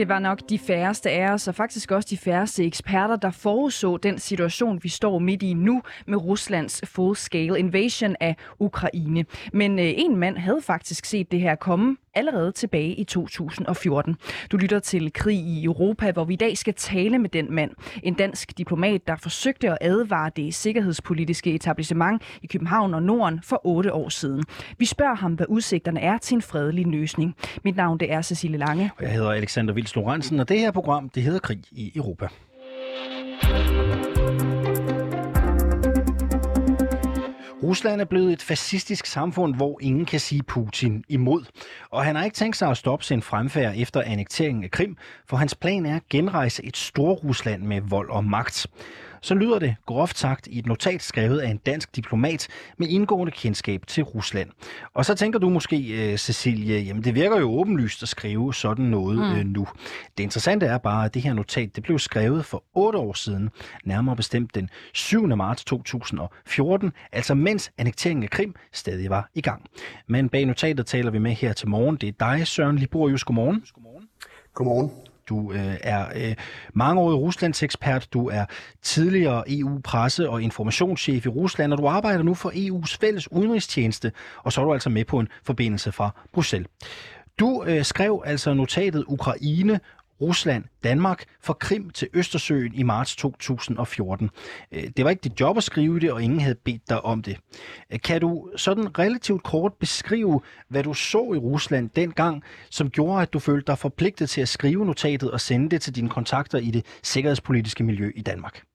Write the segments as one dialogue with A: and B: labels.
A: Det var nok de færreste af os, og faktisk også de færreste eksperter, der forudså den situation, vi står midt i nu med Ruslands full-scale invasion af Ukraine. Men øh, en mand havde faktisk set det her komme allerede tilbage i 2014. Du lytter til Krig i Europa, hvor vi i dag skal tale med den mand. En dansk diplomat, der forsøgte at advare det sikkerhedspolitiske etablissement i København og Norden for otte år siden. Vi spørger ham, hvad udsigterne er til en fredelig løsning. Mit navn det er Cecilie Lange.
B: Jeg hedder Alexander Vils Lorentzen, og det her program det hedder Krig i Europa. Rusland er blevet et fascistisk samfund, hvor ingen kan sige Putin imod. Og han har ikke tænkt sig at stoppe sin fremfærd efter annekteringen af Krim, for hans plan er at genrejse et stort Rusland med vold og magt. Så lyder det groft sagt i et notat skrevet af en dansk diplomat med indgående kendskab til Rusland. Og så tænker du måske, Cecilie, jamen det virker jo åbenlyst at skrive sådan noget mm. nu. Det interessante er bare, at det her notat det blev skrevet for otte år siden, nærmere bestemt den 7. marts 2014, altså mens annekteringen af Krim stadig var i gang. Men bag notatet taler vi med her til morgen. Det er dig, Søren Liborius. Godmorgen.
C: Godmorgen. Godmorgen.
B: Du øh, er øh, mangeårig Ruslands ekspert, du er tidligere EU-presse- og informationschef i Rusland, og du arbejder nu for EU's fælles udenrigstjeneste, og så er du altså med på en forbindelse fra Bruxelles. Du øh, skrev altså notatet Ukraine Rusland, Danmark fra Krim til Østersøen i marts 2014. Øh, det var ikke dit job at skrive det, og ingen havde bedt dig om det. Øh, kan du sådan relativt kort beskrive, hvad du så i Rusland dengang, som gjorde, at du følte dig forpligtet til at skrive notatet og sende det til dine kontakter i det sikkerhedspolitiske miljø i Danmark?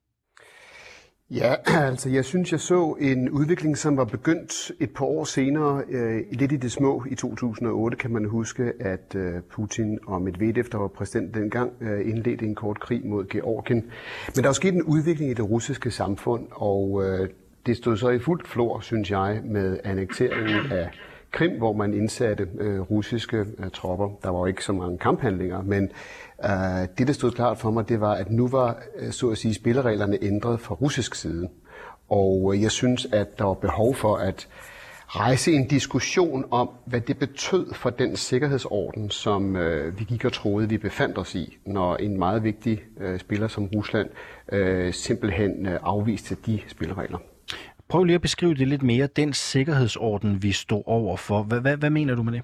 C: Ja, altså jeg synes, jeg så en udvikling, som var begyndt et par år senere, øh, lidt i det små. I 2008 kan man huske, at øh, Putin og Medvedev, der var præsident dengang, øh, indledte en kort krig mod Georgien. Men der er sket en udvikling i det russiske samfund, og øh, det stod så i fuldt flor, synes jeg, med annekteringen af Krim, hvor man indsatte øh, russiske øh, tropper. Der var jo ikke så mange kamphandlinger, men Øh, det, der stod klart for mig, det var, at nu var, øh, så at sige, spillereglerne ændret fra russisk side. Og øh, jeg synes, at der var behov for at rejse en diskussion om, hvad det betød for den sikkerhedsorden, som øh, vi gik og troede, vi befandt os i, når en meget vigtig øh, spiller som Rusland øh, simpelthen øh, afviste de spilleregler.
B: Prøv lige at beskrive det lidt mere, den sikkerhedsorden, vi stod over for. Hvad, hvad, hvad mener du med det?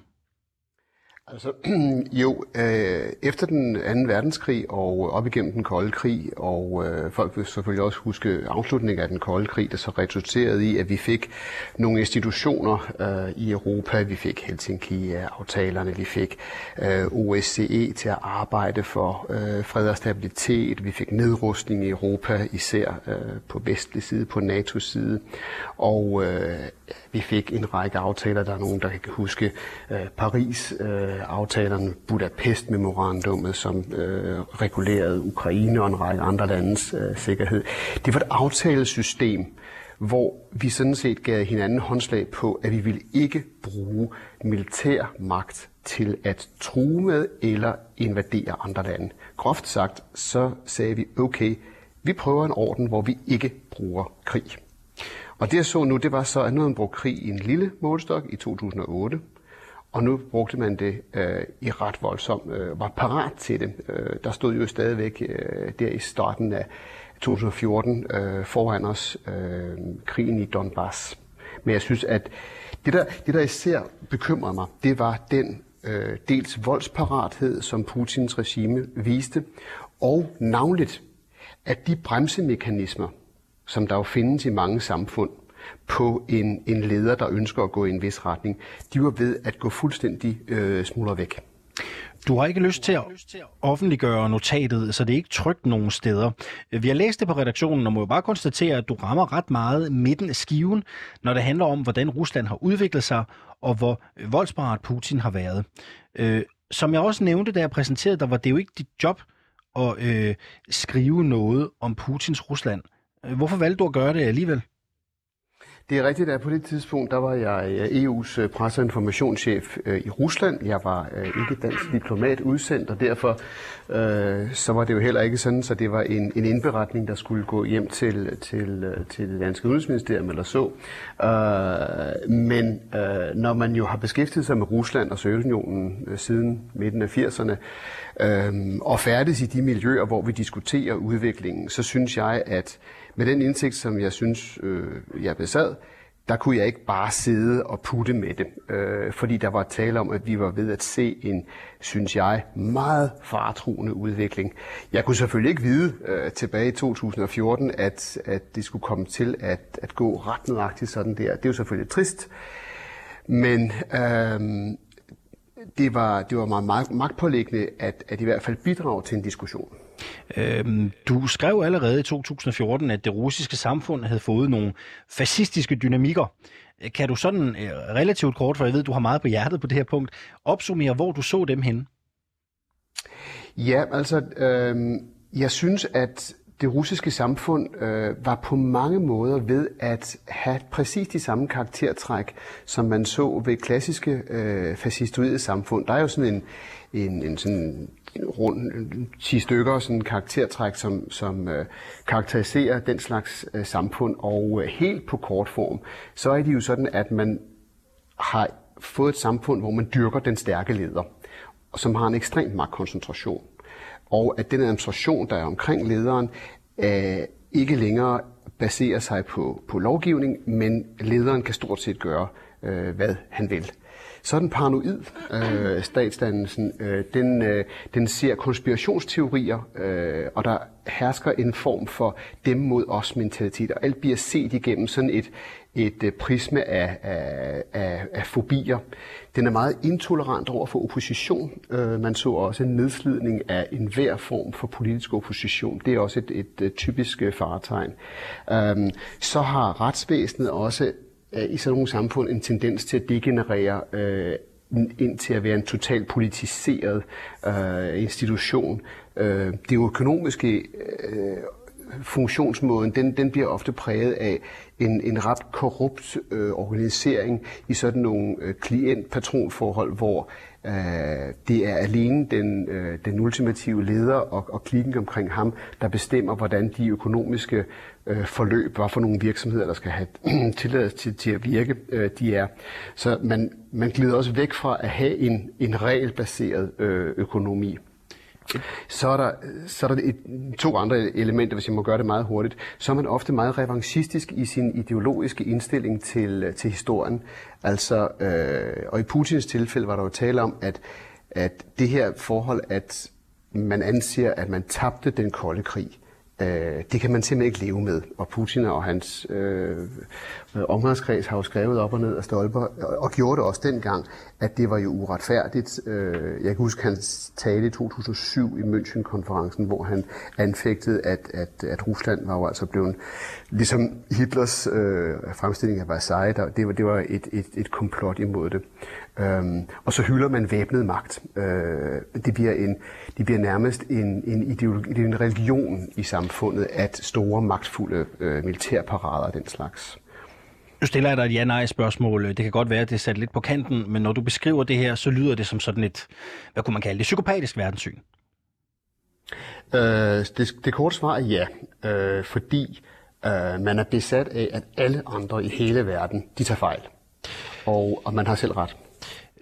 C: Altså, jo, øh, efter den anden verdenskrig og op igennem den kolde krig, og øh, folk vil selvfølgelig også huske afslutningen af den kolde krig, der så resulterede i, at vi fik nogle institutioner øh, i Europa. Vi fik Helsinki-aftalerne, vi fik øh, OSCE til at arbejde for øh, fred og stabilitet, vi fik nedrustning i Europa, især øh, på vestlig side, på NATO's side, og øh, vi fik en række aftaler, der er nogen, der kan huske øh, Paris, øh, Øh, aftalerne, Budapest-memorandummet, som øh, regulerede Ukraine og en række andre landes øh, sikkerhed. Det var et aftalesystem, hvor vi sådan set gav hinanden håndslag på, at vi ville ikke bruge militær magt til at true med eller invadere andre lande. Groft sagt, så sagde vi, okay, vi prøver en orden, hvor vi ikke bruger krig. Og det jeg så nu, det var så, at nu havde man brugt krig i en lille målestok i 2008, og nu brugte man det øh, i ret voldsomt, øh, var parat til det. Øh, der stod jo stadigvæk øh, der i starten af 2014 øh, foran os øh, krigen i Donbass. Men jeg synes, at det der, det der især bekymrede mig, det var den øh, dels voldsparathed, som Putins regime viste, og navnligt, at de bremsemekanismer, som der jo findes i mange samfund, på en, en leder, der ønsker at gå i en vis retning, de var ved at gå fuldstændig øh, smuldre væk.
B: Du har ikke lyst til at offentliggøre notatet, så det er ikke trygt nogen steder. Vi har læst det på redaktionen, og må jo bare konstatere, at du rammer ret meget midten af skiven, når det handler om, hvordan Rusland har udviklet sig, og hvor øh, voldsparat Putin har været. Øh, som jeg også nævnte, da jeg præsenterede dig, var det jo ikke dit job at øh, skrive noget om Putins Rusland. Øh, hvorfor valgte du at gøre det alligevel?
C: Det er rigtigt, at på det tidspunkt, der var jeg EU's øh, øh presse- og informationschef øh, i Rusland. Jeg var øh, ikke dansk diplomat udsendt, og derfor øh, så var det jo heller ikke sådan, så det var en, en indberetning, der skulle gå hjem til, til, til det danske udenrigsministerium eller så. Øh, men øh, når man jo har beskæftiget sig med Rusland og Sovjetunionen øh, siden midten af 80'erne, øh, og færdes i de miljøer, hvor vi diskuterer udviklingen, så synes jeg, at med den indsigt, som jeg synes, øh, jeg besad, der kunne jeg ikke bare sidde og putte med det, øh, fordi der var tale om, at vi var ved at se en, synes jeg, meget fartruende udvikling. Jeg kunne selvfølgelig ikke vide øh, tilbage i 2014, at, at det skulle komme til at, at gå ret nøjagtigt sådan der. Det er jo selvfølgelig trist, men øh, det var, det var meget magtpålæggende at, at i hvert fald bidrage til en diskussion.
B: Øhm, du skrev allerede i 2014, at det russiske samfund havde fået nogle fascistiske dynamikker. Kan du sådan øh, relativt kort, for jeg ved, du har meget på hjertet på det her punkt, opsummere, hvor du så dem henne?
C: Ja, altså, øh, jeg synes, at det russiske samfund øh, var på mange måder ved at have præcis de samme karaktertræk, som man så ved klassiske øh, fascistoide samfund. Der er jo sådan en, en, en sådan rundt 10 stykker sådan karaktertræk, som, som øh, karakteriserer den slags øh, samfund. Og øh, helt på kort form, så er det jo sådan, at man har fået et samfund, hvor man dyrker den stærke leder, som har en ekstrem magtkoncentration. Og at den administration, der er omkring lederen, øh, ikke længere baserer sig på, på lovgivning, men lederen kan stort set gøre, øh, hvad han vil. Så er den paranoid, øh, statsdannelsen. Øh, den, øh, den ser konspirationsteorier, øh, og der hersker en form for dem mod os mentalitet, og alt bliver set igennem sådan et, et øh, prisme af, af, af, af fobier. Den er meget intolerant over for opposition. Øh, man så også en nedslidning af enhver form for politisk opposition. Det er også et, et, et typisk øh, faretegn. Øh, så har retsvæsenet også øh, i sådan nogle samfund en tendens til at degenerere øh, ind til at være en totalt politiseret øh, institution. Øh, det økonomiske øh, funktionsmåden, den, den bliver ofte præget af en, en ret korrupt øh, organisering i sådan nogle øh, klient-patronforhold, hvor øh, det er alene den, øh, den ultimative leder og, og klikken omkring ham, der bestemmer, hvordan de økonomiske øh, forløb, hvad for nogle virksomheder, der skal have tilladelse til, til at virke, øh, de er. Så man, man glider også væk fra at have en, en regelbaseret øh, økonomi. Så er der, så er der et, to andre elementer, hvis jeg må gøre det meget hurtigt. Så er man ofte meget revanchistisk i sin ideologiske indstilling til, øh, til historien. Altså, øh, og i Putins tilfælde var der jo tale om, at, at det her forhold, at man anser, at man tabte den kolde krig, Øh, det kan man simpelthen ikke leve med. Og Putin og hans øh, øh, omgangskreds har jo skrevet op og ned af stolper, og, og gjorde det også dengang, at det var jo uretfærdigt. Øh, jeg kan huske hans tale i 2007 i München-konferencen, hvor han anfægtede, at, at, at Rusland var jo altså blevet, ligesom Hitlers øh, fremstilling af Versailles, der, det var, det var et, et, et komplot imod det. Øhm, og så hylder man væbnet magt. Øh, det, bliver en, det bliver nærmest en, en, ideologi, en religion i samfundet, at store, magtfulde øh, militærparader og den slags.
B: Nu stiller jeg dig et ja-nej-spørgsmål. Det kan godt være, at det er sat lidt på kanten, men når du beskriver det her, så lyder det som sådan et, hvad kunne man kalde det, psykopatisk verdenssyn.
C: Øh, det, det korte svar er ja, øh, fordi øh, man er besat af, at alle andre i hele verden, de tager fejl. Og, og man har selv ret.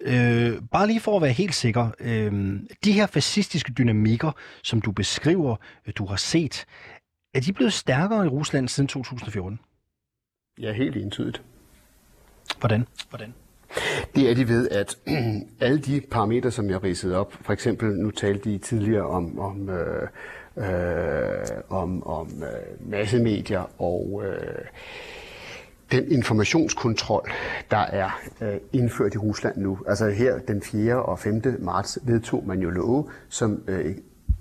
B: Øh, bare lige for at være helt sikker. Øh, de her fascistiske dynamikker, som du beskriver, øh, du har set, er de blevet stærkere i Rusland siden 2014?
C: Ja, helt entydigt.
B: Hvordan? Hvordan?
C: Det er de ved, at alle de parametre, som jeg ridsede op, for eksempel, nu talte de tidligere om, om, øh, øh, om, om øh, massemedier og øh, den informationskontrol, der er øh, indført i Rusland nu. Altså her den 4. og 5. marts vedtog man jo love, som øh,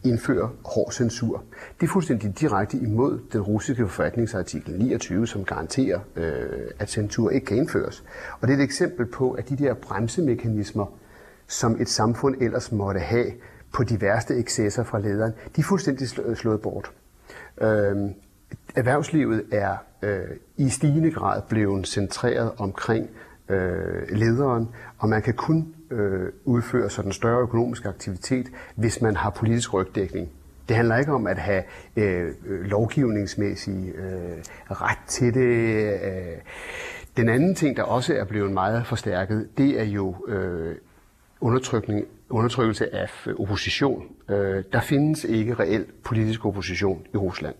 C: indfører hård censur. Det er fuldstændig direkte imod den russiske forfatningsartikel 29, som garanterer, øh, at censur ikke kan indføres. Og det er et eksempel på, at de der bremsemekanismer, som et samfund ellers måtte have på de værste excesser fra lederen, de er fuldstændig slået bort. Øh, erhvervslivet er øh, i stigende grad blevet centreret omkring øh, lederen, og man kan kun øh, udføre sådan større økonomisk aktivitet, hvis man har politisk rygdækning. Det handler ikke om at have øh, lovgivningsmæssig øh, ret til det. Øh. Den anden ting, der også er blevet meget forstærket, det er jo øh, undertrykning, undertrykkelse af opposition. Øh, der findes ikke reelt politisk opposition i Rusland.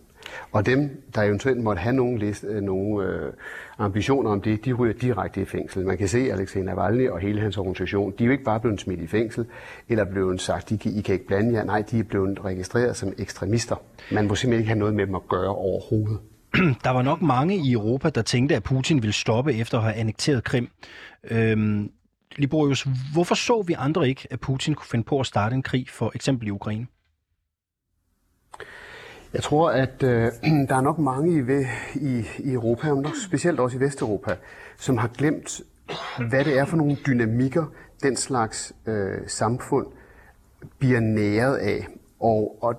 C: Og dem, der eventuelt måtte have nogle, liste, øh, nogle øh, ambitioner om det, de ryger direkte i fængsel. Man kan se, at Alexei Navalny og hele hans organisation, de er jo ikke bare blevet smidt i fængsel, eller blevet sagt, I I kan ikke blande jer. Nej, de er blevet registreret som ekstremister. Man må simpelthen ikke have noget med dem at gøre overhovedet.
B: Der var nok mange i Europa, der tænkte, at Putin ville stoppe efter at have annekteret Krim. Øhm, Liborius, hvorfor så vi andre ikke, at Putin kunne finde på at starte en krig for eksempel i Ukraine?
C: Jeg tror, at øh, der er nok mange i, i, i Europa, og nok specielt også i Vesteuropa, som har glemt, hvad det er for nogle dynamikker, den slags øh, samfund bliver næret af. Og, og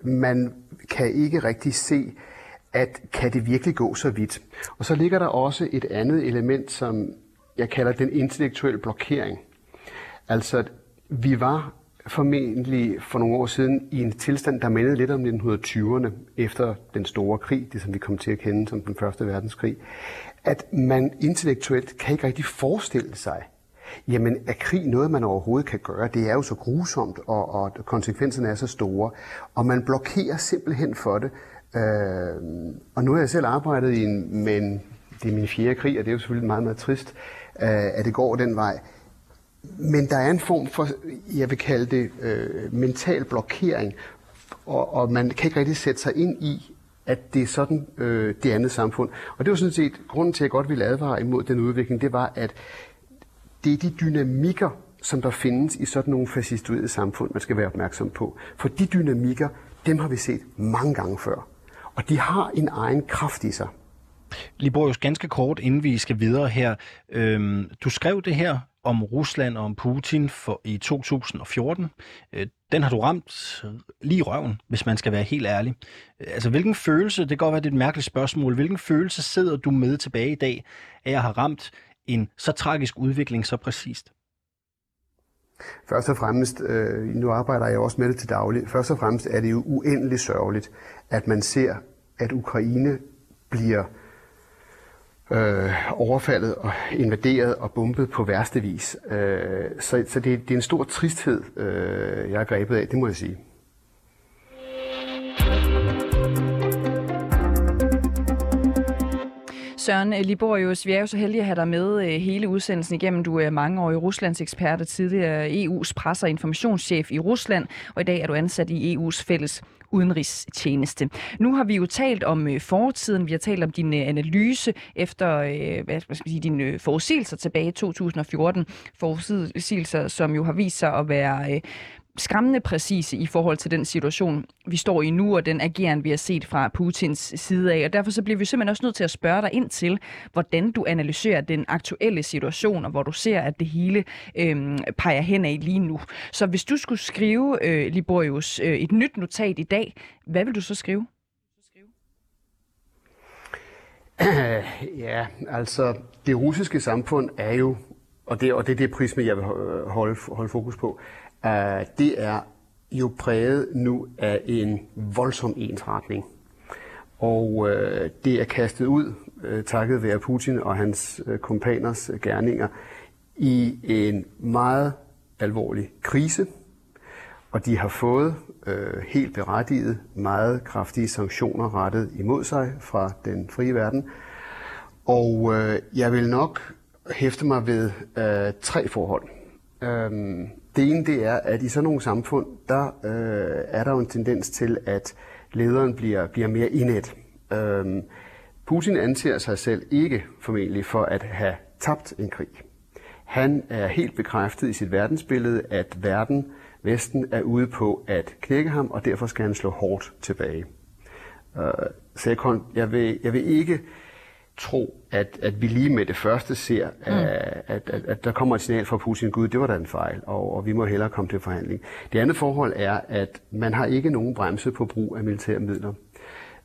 C: man kan ikke rigtig se, at kan det virkelig gå så vidt. Og så ligger der også et andet element, som jeg kalder den intellektuelle blokering. Altså, vi var formentlig for nogle år siden i en tilstand, der mindede lidt om 1920'erne, efter den store krig, det som vi kom til at kende som den første verdenskrig, at man intellektuelt kan ikke rigtig forestille sig, jamen er krig noget, man overhovedet kan gøre? Det er jo så grusomt, og, og konsekvenserne er så store, og man blokerer simpelthen for det. Øh, og nu har jeg selv arbejdet i en, men det er min fjerde krig, og det er jo selvfølgelig meget, meget trist, øh, at det går den vej. Men der er en form for, jeg vil kalde det, øh, mental blokering, og, og man kan ikke rigtig sætte sig ind i, at det er sådan øh, det andet samfund. Og det var sådan set, grunden til, at jeg godt ville advare imod den udvikling, det var, at det er de dynamikker, som der findes i sådan nogle fascistoide samfund, man skal være opmærksom på. For de dynamikker, dem har vi set mange gange før. Og de har en egen kraft i sig.
B: Liborius, ganske kort, inden vi skal videre her. Øhm, du skrev det her om Rusland og om Putin for, i 2014. Øh, den har du ramt øh, lige i røven, hvis man skal være helt ærlig. Øh, altså, hvilken følelse, det kan godt være, det er et mærkeligt spørgsmål, hvilken følelse sidder du med tilbage i dag, at jeg har ramt en så tragisk udvikling så præcist?
C: Først og fremmest, øh, nu arbejder jeg også med det til daglig, først og fremmest er det jo uendeligt sørgeligt, at man ser, at Ukraine bliver øh, Øh, overfaldet og invaderet og bombet på værste vis. Øh, så så det, det er en stor tristhed, øh, jeg er grebet af, det må jeg sige.
A: Søren øh, Liborius, vi er jo så heldige at have dig med øh, hele udsendelsen igennem. Du er mange år i Ruslands ekspert og tidligere EU's presse- og informationschef i Rusland, og i dag er du ansat i EU's fælles udenrigstjeneste. Nu har vi jo talt om øh, fortiden, vi har talt om din øh, analyse efter øh, hvad skal man sige, dine øh, forudsigelser tilbage i 2014. Forudsigelser, som jo har vist sig at være skræmmende præcise i forhold til den situation, vi står i nu, og den ageren, vi har set fra Putins side af. Og derfor så bliver vi simpelthen også nødt til at spørge dig ind til, hvordan du analyserer den aktuelle situation, og hvor du ser, at det hele øh, peger hen af lige nu. Så hvis du skulle skrive, øh, Liborius, øh, et nyt notat i dag, hvad vil du så skrive?
C: Ja, altså det russiske samfund er jo, og det, og det er det prisme, jeg vil holde, holde fokus på, uh, det er jo præget nu af en voldsom ensretning. Og uh, det er kastet ud, øh, takket være Putin og hans kompaners gerninger, i en meget alvorlig krise. Og de har fået øh, helt berettiget meget kraftige sanktioner rettet imod sig fra den frie verden. Og øh, jeg vil nok hæfte mig ved øh, tre forhold. Uh, det ene det er, at i sådan nogle samfund, der øh, er der jo en tendens til, at lederen bliver, bliver mere indet. Øhm, Putin anser sig selv ikke formentlig for at have tabt en krig. Han er helt bekræftet i sit verdensbillede, at verden, Vesten, er ude på at knække ham, og derfor skal han slå hårdt tilbage. Øh, så jeg, jeg, vil, jeg vil ikke tro, at, at vi lige med det første ser, mm. at, at, at, der kommer et signal fra Putin, gud, det var da en fejl, og, og vi må hellere komme til forhandling. Det andet forhold er, at man har ikke nogen bremse på brug af militære midler.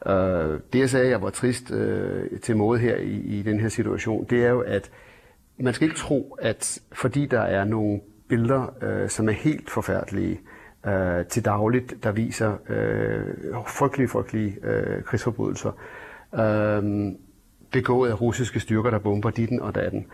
C: Øh, det jeg sagde, jeg var trist øh, til måde her i, i den her situation, det er jo, at man skal ikke tro, at fordi der er nogle billeder, øh, som er helt forfærdelige øh, til dagligt, der viser øh, frygtelige, frygtelige øh, krigsforbrydelser, øh, begået af russiske styrker, der bomber ditten og datten,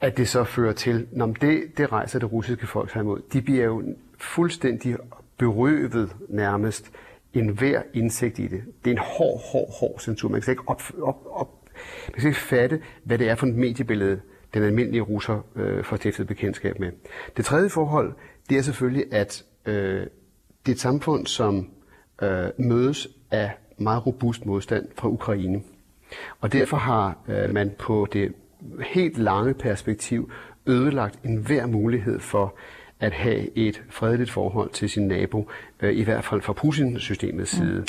C: at det så fører til, når det, det rejser det russiske folk sig imod. De bliver jo fuldstændig berøvet nærmest enhver indsigt i det. Det er en hård, hård, hård censur. Man kan ikke, op, op, op, man kan ikke fatte, hvad det er for et mediebillede, den almindelige russer øh, får stiftet bekendtskab med. Det tredje forhold, det er selvfølgelig, at øh, det er et samfund, som øh, mødes af meget robust modstand fra Ukraine. Og derfor har øh, man på det helt lange perspektiv ødelagt enhver mulighed for at have et fredeligt forhold til sin nabo, øh, i hvert fald fra Putin-systemets side. Mm.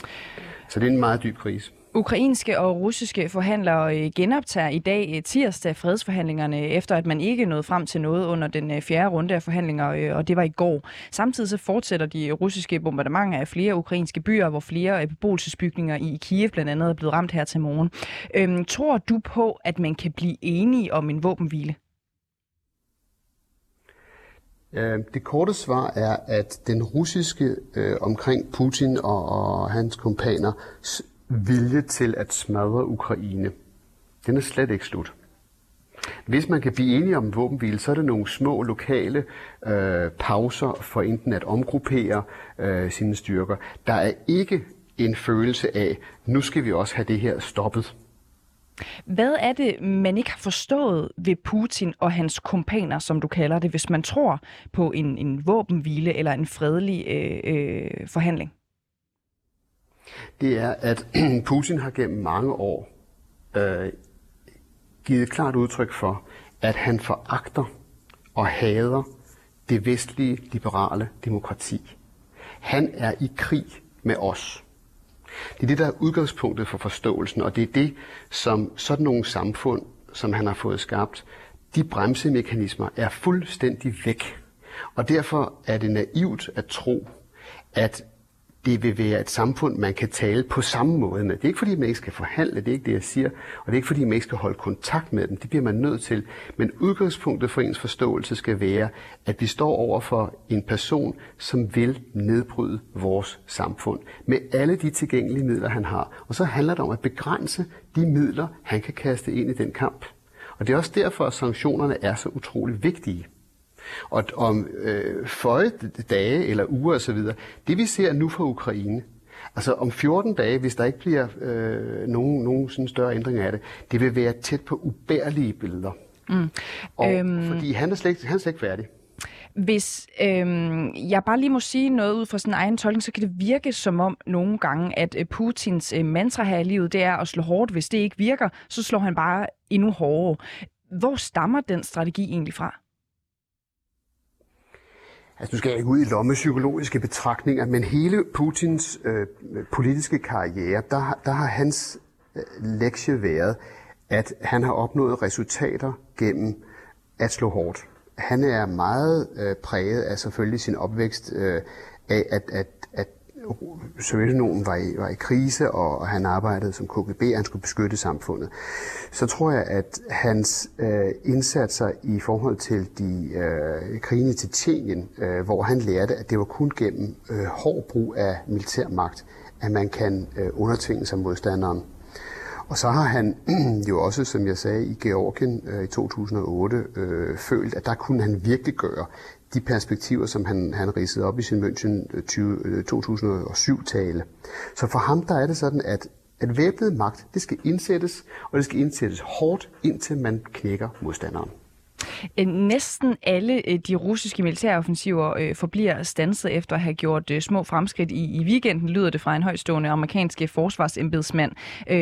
C: Så det er en meget dyb krise.
A: Ukrainske og russiske forhandlere øh, genoptager i dag øh, tirsdag fredsforhandlingerne, efter at man ikke nåede frem til noget under den øh, fjerde runde af forhandlinger, og det var i går. Samtidig så fortsætter de russiske bombardementer af flere ukrainske byer, hvor flere beboelsesbygninger i Kiev blandt andet er blevet ramt her til morgen. Øhm, tror du på, at man kan blive enige om en våbenhvile?
C: Det korte svar er, at den russiske øh, omkring Putin og, og hans kompaner vilje til at smadre Ukraine, den er slet ikke slut. Hvis man kan blive enige om en våbenhvile, så er det nogle små lokale øh, pauser for enten at omgruppere øh, sine styrker. Der er ikke en følelse af, nu skal vi også have det her stoppet.
A: Hvad er det, man ikke har forstået ved Putin og hans kompaner, som du kalder det, hvis man tror på en, en våbenhvile eller en fredelig øh, øh, forhandling?
C: Det er, at Putin har gennem mange år øh, givet klart udtryk for, at han foragter og hader det vestlige liberale demokrati. Han er i krig med os. Det er det, der er udgangspunktet for forståelsen, og det er det, som sådan nogle samfund, som han har fået skabt, de bremsemekanismer er fuldstændig væk. Og derfor er det naivt at tro, at det vil være et samfund, man kan tale på samme måde med. Det er ikke fordi, man ikke skal forhandle, det er ikke det, jeg siger, og det er ikke fordi, man ikke skal holde kontakt med dem. Det bliver man nødt til. Men udgangspunktet for ens forståelse skal være, at vi står over for en person, som vil nedbryde vores samfund med alle de tilgængelige midler, han har. Og så handler det om at begrænse de midler, han kan kaste ind i den kamp. Og det er også derfor, at sanktionerne er så utrolig vigtige. Og om øh, føje dage eller uger osv., det vi ser nu fra Ukraine, altså om 14 dage, hvis der ikke bliver øh, nogen, nogen sådan større ændring af det, det vil være tæt på ubærlige billeder. Mm. Og, øhm... Fordi han er, slet, han er slet ikke færdig.
A: Hvis øhm, jeg bare lige må sige noget ud fra sin egen tolkning, så kan det virke som om nogle gange, at øh, Putins øh, mantra her i livet, det er at slå hårdt. Hvis det ikke virker, så slår han bare endnu hårdere. Hvor stammer den strategi egentlig fra?
C: Altså, nu skal jeg ikke ud i lommepsykologiske betragtninger, men hele Putins øh, politiske karriere, der, der har hans øh, lektie været, at han har opnået resultater gennem at slå hårdt. Han er meget øh, præget af selvfølgelig sin opvækst øh, af, at, at, at Sovjetunionen var i, var i krise, og han arbejdede som KGB, han skulle beskytte samfundet, så tror jeg, at hans øh, indsatser i forhold til de øh, krigene til Tjetjenien, øh, hvor han lærte, at det var kun gennem øh, hård brug af militærmagt, at man kan øh, undertvinge sig modstanderen. Og så har han jo også, som jeg sagde, i Georgien øh, i 2008 øh, følt, at der kunne han virkelig gøre de perspektiver, som han, han ridsede op i sin München øh, 2007-tale. Øh, Så for ham der er det sådan, at, at væbnet magt, det skal indsættes, og det skal indsættes hårdt, indtil man knækker modstanderen.
A: Øh, næsten alle øh, de russiske militæroffensiver øh, forbliver stanset efter at have gjort små fremskridt i, i weekenden, lyder det fra en højstående amerikanske forsvarsembedsmand.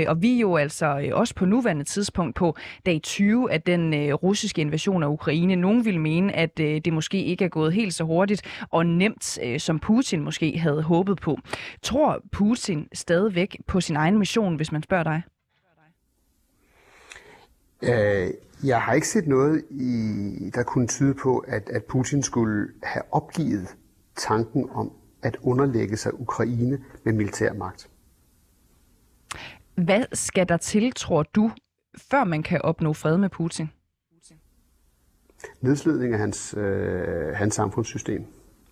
A: Og vi er jo altså også på nuværende tidspunkt på dag 20 af den russiske invasion af Ukraine. Nogen vil mene, at det måske ikke er gået helt så hurtigt og nemt, som Putin måske havde håbet på. Tror Putin stadigvæk på sin egen mission, hvis man spørger dig?
C: Øh, jeg har ikke set noget, i, der kunne tyde på, at, at Putin skulle have opgivet tanken om at underlægge sig Ukraine med militær magt.
A: Hvad skal der til, tror du, før man kan opnå fred med Putin?
C: Nedslidning af hans, øh, hans samfundssystem.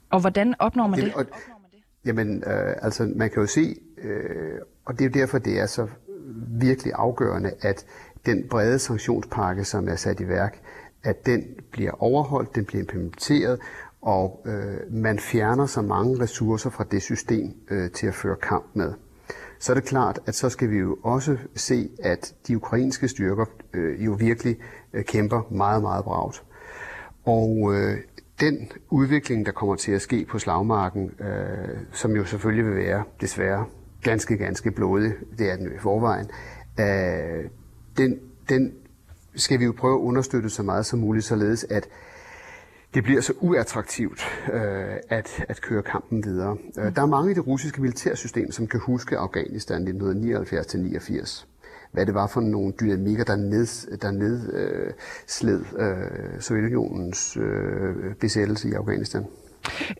A: Og hvordan opnår man det?
C: Og, jamen, øh, altså man kan jo se, øh, og det er jo derfor, det er så virkelig afgørende, at den brede sanktionspakke, som er sat i værk, at den bliver overholdt, den bliver implementeret, og øh, man fjerner så mange ressourcer fra det system øh, til at føre kamp med. Så er det klart, at så skal vi jo også se, at de ukrainske styrker øh, jo virkelig øh, kæmper meget, meget bragt. Og øh, den udvikling, der kommer til at ske på slagmarken, øh, som jo selvfølgelig vil være desværre ganske, ganske blodig, det er den jo i forvejen, øh, den, den skal vi jo prøve at understøtte så meget som muligt, således at det bliver så uattraktivt øh, at, at køre kampen videre. Øh, der er mange i det russiske militærsystem, som kan huske Afghanistan 1979-89 hvad det var for nogle dynamikker, der, ned, der nedsled øh, øh, Sovjetunionens øh, besættelse i Afghanistan.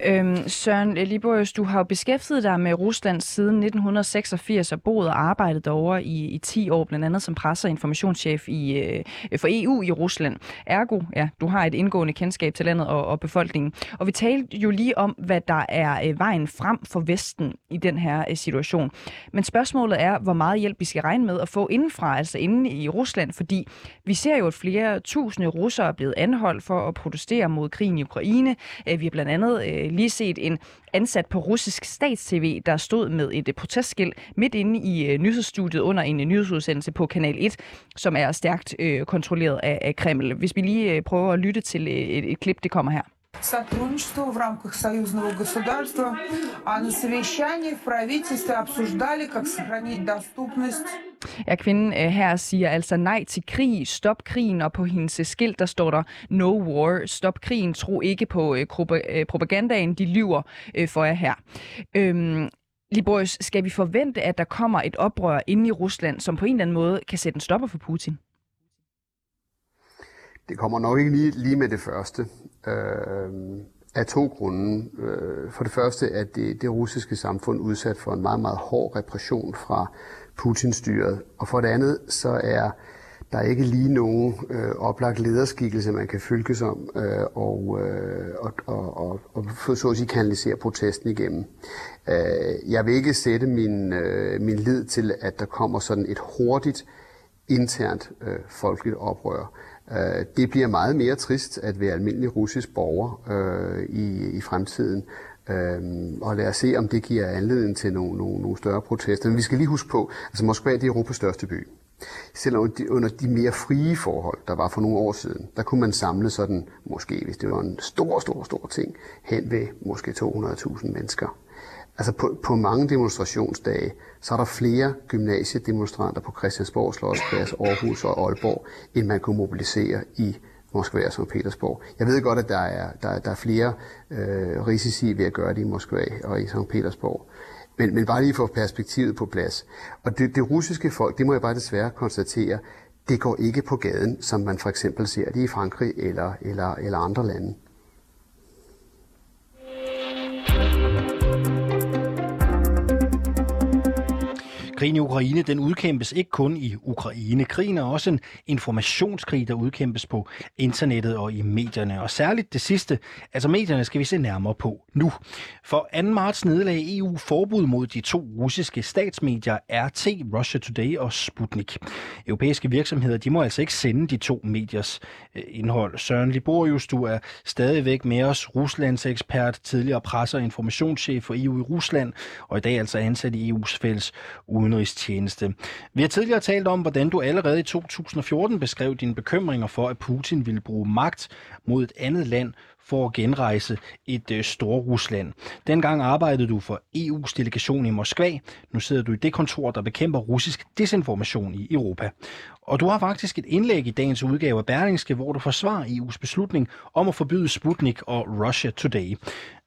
A: Øhm, Søren Liborius, du har jo beskæftiget dig med Rusland siden 1986 og boet og arbejdet derovre i, i 10 år, blandt andet som presse- og informationschef i, øh, for EU i Rusland. Ergo, ja, du har et indgående kendskab til landet og, og befolkningen. Og vi talte jo lige om, hvad der er øh, vejen frem for Vesten i den her øh, situation. Men spørgsmålet er, hvor meget hjælp vi skal regne med at få indenfra, altså inde i Rusland, fordi vi ser jo, at flere tusinde russere er blevet anholdt for at protestere mod krigen i Ukraine. Øh, vi har blandt andet øh, lige set en ansat på russisk statstv, der stod med et øh, protestskilt midt inde i øh, nyhedsstudiet under en øh, nyhedsudsendelse på Kanal 1, som er stærkt øh, kontrolleret af, af Kreml. Hvis vi lige øh, prøver at lytte til øh, et, et klip, det kommer her
D: сотрудничество в рамках союзного государства, а на совещании в правительстве обсуждали, как сохранить доступность
A: Ja, kvinden øh, her siger altså nej til krig, stop krigen, og på hendes skilt der står der no war, stop krigen, tro ikke på øh, øh propagandaen, de lyver øh, for jer her. Øhm, Liborius, skal vi forvente, at der kommer et oprør inde i Rusland, som på en eller anden måde kan sætte en stopper for Putin?
C: Det kommer nok ikke lige, lige med det første. Øh, af to grunde. Øh, for det første er det, det russiske samfund udsat for en meget, meget hård repression fra Putin-styret. Og for det andet, så er der ikke lige nogen øh, oplagt lederskikkelse, man kan følges om øh, og, øh, og, og, og, og få så at sige kanalisere protesten igennem. Øh, jeg vil ikke sætte min, øh, min lid til, at der kommer sådan et hurtigt internt øh, folkeligt oprør. Øh, det bliver meget mere trist at være almindelig russisk borger øh, i, i fremtiden. Øhm, og lad os se, om det giver anledning til nogle, nogle, nogle større protester. Men vi skal lige huske på, altså Moskva det er Europas største by. Selvom de, under de mere frie forhold, der var for nogle år siden, der kunne man samle sådan, måske hvis det var en stor, stor, stor ting, hen ved måske 200.000 mennesker. Altså på, på mange demonstrationsdage, så er der flere gymnasiedemonstranter på Christiansborg, Slottsplads, Aarhus og Aalborg, end man kunne mobilisere i Moskva og St. Petersborg. Jeg ved godt, at der er, der, der er flere øh, risici ved at gøre det i Moskva og i St. Petersborg. Men, men bare lige for perspektivet på plads. Og det, det russiske folk, det må jeg bare desværre konstatere, det går ikke på gaden, som man for eksempel ser det i Frankrig eller, eller, eller andre lande.
B: Krigen i Ukraine, den udkæmpes ikke kun i Ukraine. Krigen er også en informationskrig, der udkæmpes på internettet og i medierne. Og særligt det sidste, altså medierne, skal vi se nærmere på nu. For 2. marts nedlagde EU forbud mod de to russiske statsmedier RT, Russia Today og Sputnik. Europæiske virksomheder, de må altså ikke sende de to mediers øh, indhold. Søren Liborius, du er stadigvæk med os, Ruslands ekspert, tidligere presse- og informationschef for EU i Rusland, og i dag altså ansat i EU's fælles udenrigstjeneste. Vi har tidligere talt om, hvordan du allerede i 2014 beskrev dine bekymringer for, at Putin ville bruge magt mod et andet land for at genrejse et øh, stort Rusland. Dengang arbejdede du for EU's delegation i Moskva. Nu sidder du i det kontor, der bekæmper russisk desinformation i Europa. Og du har faktisk et indlæg i dagens udgave af Berlingske, hvor du forsvarer EU's beslutning om at forbyde Sputnik og Russia Today.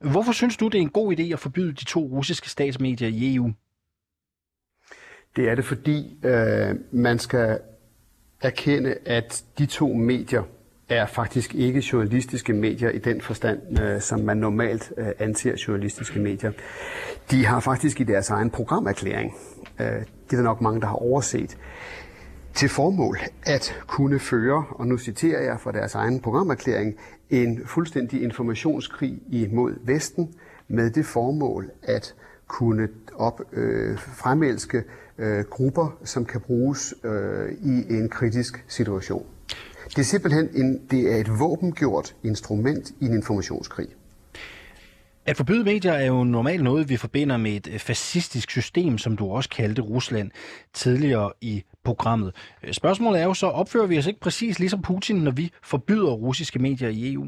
B: Hvorfor synes du, det er en god idé at forbyde de to russiske statsmedier i EU?
C: Det er det, fordi øh, man skal erkende, at de to medier er faktisk ikke journalistiske medier i den forstand, øh, som man normalt øh, anser journalistiske medier. De har faktisk i deres egen programerklæring øh, det er der nok mange, der har overset, til formål at kunne føre, og nu citerer jeg fra deres egen programerklæring, en fuldstændig informationskrig imod Vesten med det formål at kunne op, øh, fremelske øh, grupper, som kan bruges øh, i en kritisk situation. Det er simpelthen en, det er et våbengjort instrument i en informationskrig.
B: At forbyde medier er jo normalt noget, vi forbinder med et øh, fascistisk system, som du også kaldte Rusland tidligere i programmet. Spørgsmålet er jo så, opfører vi os ikke præcis ligesom Putin, når vi forbyder russiske medier i EU?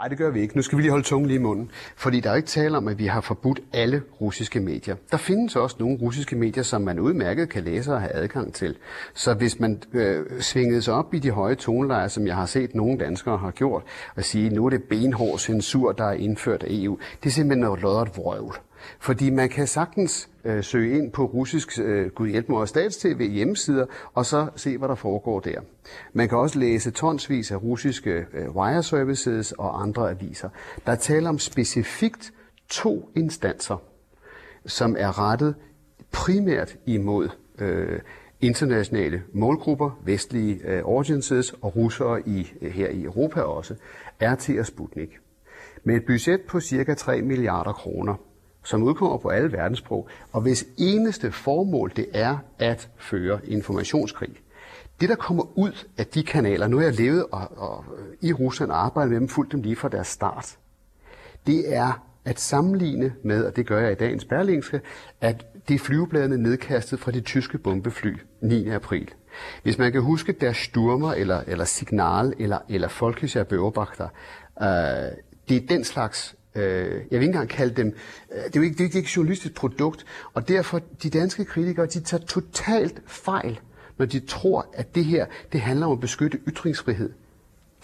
C: Nej, det gør vi ikke. Nu skal vi lige holde tungen lige i munden. Fordi der er ikke tale om, at vi har forbudt alle russiske medier. Der findes også nogle russiske medier, som man udmærket kan læse og have adgang til. Så hvis man øh, svingede sig op i de høje tonelejer, som jeg har set nogle danskere har gjort, og sige, nu er det benhård censur, der er indført af EU, det er simpelthen noget lodret vrøvl. Fordi man kan sagtens øh, søge ind på russisk øh, Gud hjælp mig stats-tv hjemmesider, og så se, hvad der foregår der. Man kan også læse tonsvis af russiske øh, wire services og andre aviser. Der taler om specifikt to instanser, som er rettet primært imod øh, internationale målgrupper, vestlige øh, audiences og russere i, øh, her i Europa også, RT og Sputnik. Med et budget på cirka 3 milliarder kroner, som udkommer på alle verdenssprog, og hvis eneste formål det er at føre informationskrig. Det, der kommer ud af de kanaler, nu har jeg levet og, og, i Rusland og arbejdet med dem, fuldt dem lige fra deres start, det er at sammenligne med, og det gør jeg i dagens Berlingske, at det er flyvebladene nedkastet fra de tyske bombefly 9. april. Hvis man kan huske der Sturmer, eller, eller Signal, eller, eller Folkescher Beobachter, øh, det er den slags Øh, jeg vil ikke engang kalde dem, øh, det er jo ikke, det er ikke et journalistisk produkt, og derfor de danske kritikere, de tager totalt fejl, når de tror, at det her, det handler om at beskytte ytringsfrihed.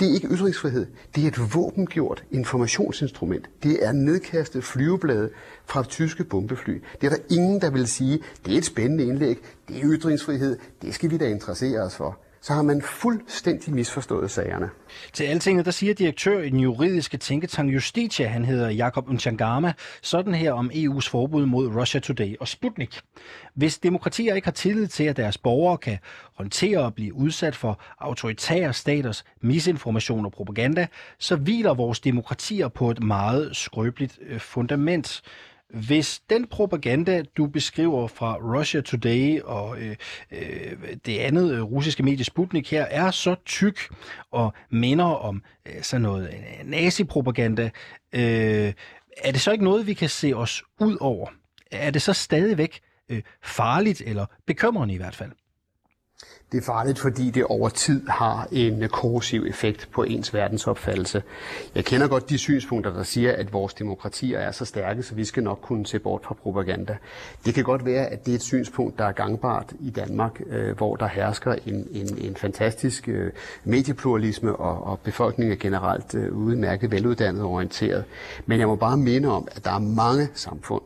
C: Det er ikke ytringsfrihed, det er et våbengjort informationsinstrument. Det er nedkastet flyveblade fra tyske bombefly. Det er der ingen, der vil sige, det er et spændende indlæg, det er ytringsfrihed, det skal vi da interessere os for så har man fuldstændig misforstået sagerne.
B: Til altinget, der siger direktør i den juridiske tænketank Justitia, han hedder Jakob Unchangama, sådan her om EU's forbud mod Russia Today og Sputnik. Hvis demokratier ikke har tillid til, at deres borgere kan håndtere og blive udsat for autoritære staters misinformation og propaganda, så hviler vores demokratier på et meget skrøbeligt øh, fundament. Hvis den propaganda, du beskriver fra Russia Today og øh, øh, det andet øh, russiske medie Sputnik her, er så tyk og minder om øh, sådan noget øh, nazipropaganda, øh, er det så ikke noget, vi kan se os ud over? Er det så stadigvæk øh, farligt eller bekymrende i hvert fald?
C: Det er farligt, fordi det over tid har en korrosiv effekt på ens verdensopfattelse. Jeg kender godt de synspunkter, der siger, at vores demokratier er så stærke, så vi skal nok kunne se bort fra propaganda. Det kan godt være, at det er et synspunkt, der er gangbart i Danmark, øh, hvor der hersker en, en, en fantastisk øh, mediepluralisme, og, og befolkningen er generelt øh, udmærket veluddannet og orienteret. Men jeg må bare minde om, at der er mange samfund,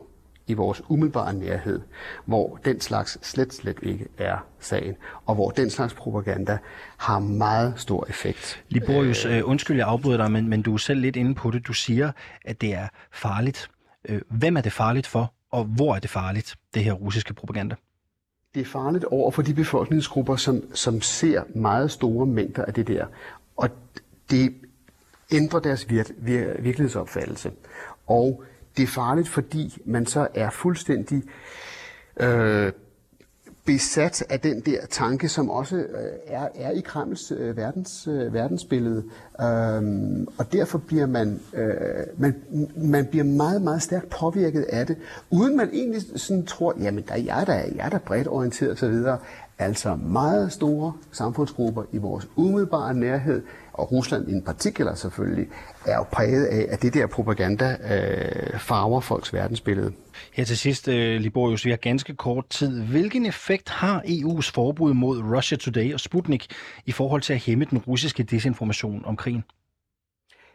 C: i vores umiddelbare nærhed, hvor den slags slet, slet ikke er sagen, og hvor den slags propaganda har meget stor effekt.
B: Liborius, øh, undskyld, jeg afbryder dig, men, men du er selv lidt inde på det. Du siger, at det er farligt. Øh, hvem er det farligt for, og hvor er det farligt, det her russiske propaganda?
C: Det er farligt over for de befolkningsgrupper, som, som ser meget store mængder af det der. Og det ændrer deres vir- vir- virkelighedsopfattelse. Og det er farligt, fordi man så er fuldstændig øh, besat af den der tanke, som også øh, er, er i Kremls øh, verdens, øh, verdensbillede. Øhm, og derfor bliver man, øh, man, man bliver meget, meget stærkt påvirket af det, uden man egentlig sådan tror, jamen der, jeg, der, jeg er der bredt orienteret osv., Altså meget store samfundsgrupper i vores umiddelbare nærhed, og Rusland i en partikel selvfølgelig, er jo præget af, at det der propaganda øh, farver folks verdensbillede.
B: Her til sidst, øh, Liborius, vi har ganske kort tid. Hvilken effekt har EU's forbud mod Russia Today og Sputnik i forhold til at hæmme den russiske desinformation om krigen?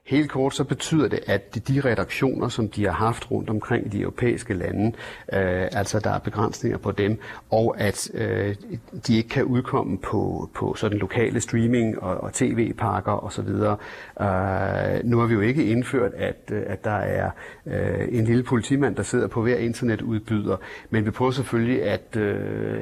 C: Helt kort så betyder det, at de, redaktioner, som de har haft rundt omkring i de europæiske lande, øh, altså der er begrænsninger på dem, og at øh, de ikke kan udkomme på, på sådan lokale streaming og, og tv-pakker osv. Øh, nu har vi jo ikke indført, at, øh, at der er uh, en lille politimand, der sidder på hver internetudbyder, men vi prøver selvfølgelig at, uh,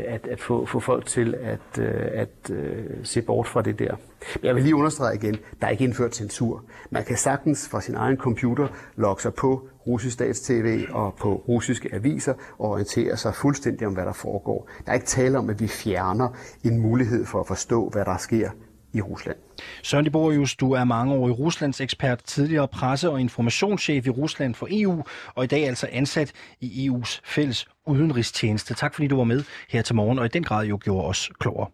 C: at, at få, få folk til at, uh, at uh, se bort fra det der. Men jeg vil lige understrege igen, der er ikke indført censur. Man kan sagtens fra sin egen computer logge sig på russisk statstv og på russiske aviser og orientere sig fuldstændig om, hvad der foregår. Der er ikke tale om, at vi fjerner en mulighed for at forstå, hvad der sker i Rusland.
B: Søren Liborius, du er mange år i Ruslands ekspert, tidligere presse- og informationschef i Rusland for EU, og i dag altså ansat i EU's fælles udenrigstjeneste. Tak fordi du var med her til morgen, og i den grad jo gjorde os klogere.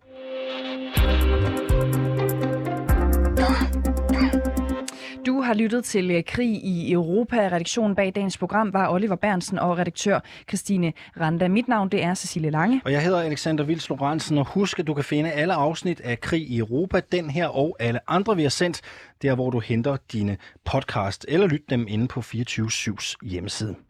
A: Har lyttet til øh, Krig i Europa. Redaktionen bag dagens program var Oliver Bernsen og redaktør Christine Randa. Mit navn det er Cecilie Lange.
B: Og jeg hedder Alexander Vils Lorentzen, og husk, at du kan finde alle afsnit af Krig i Europa, den her og alle andre, vi har sendt, der hvor du henter dine podcast, eller lyt dem inde på 24-7's hjemmeside.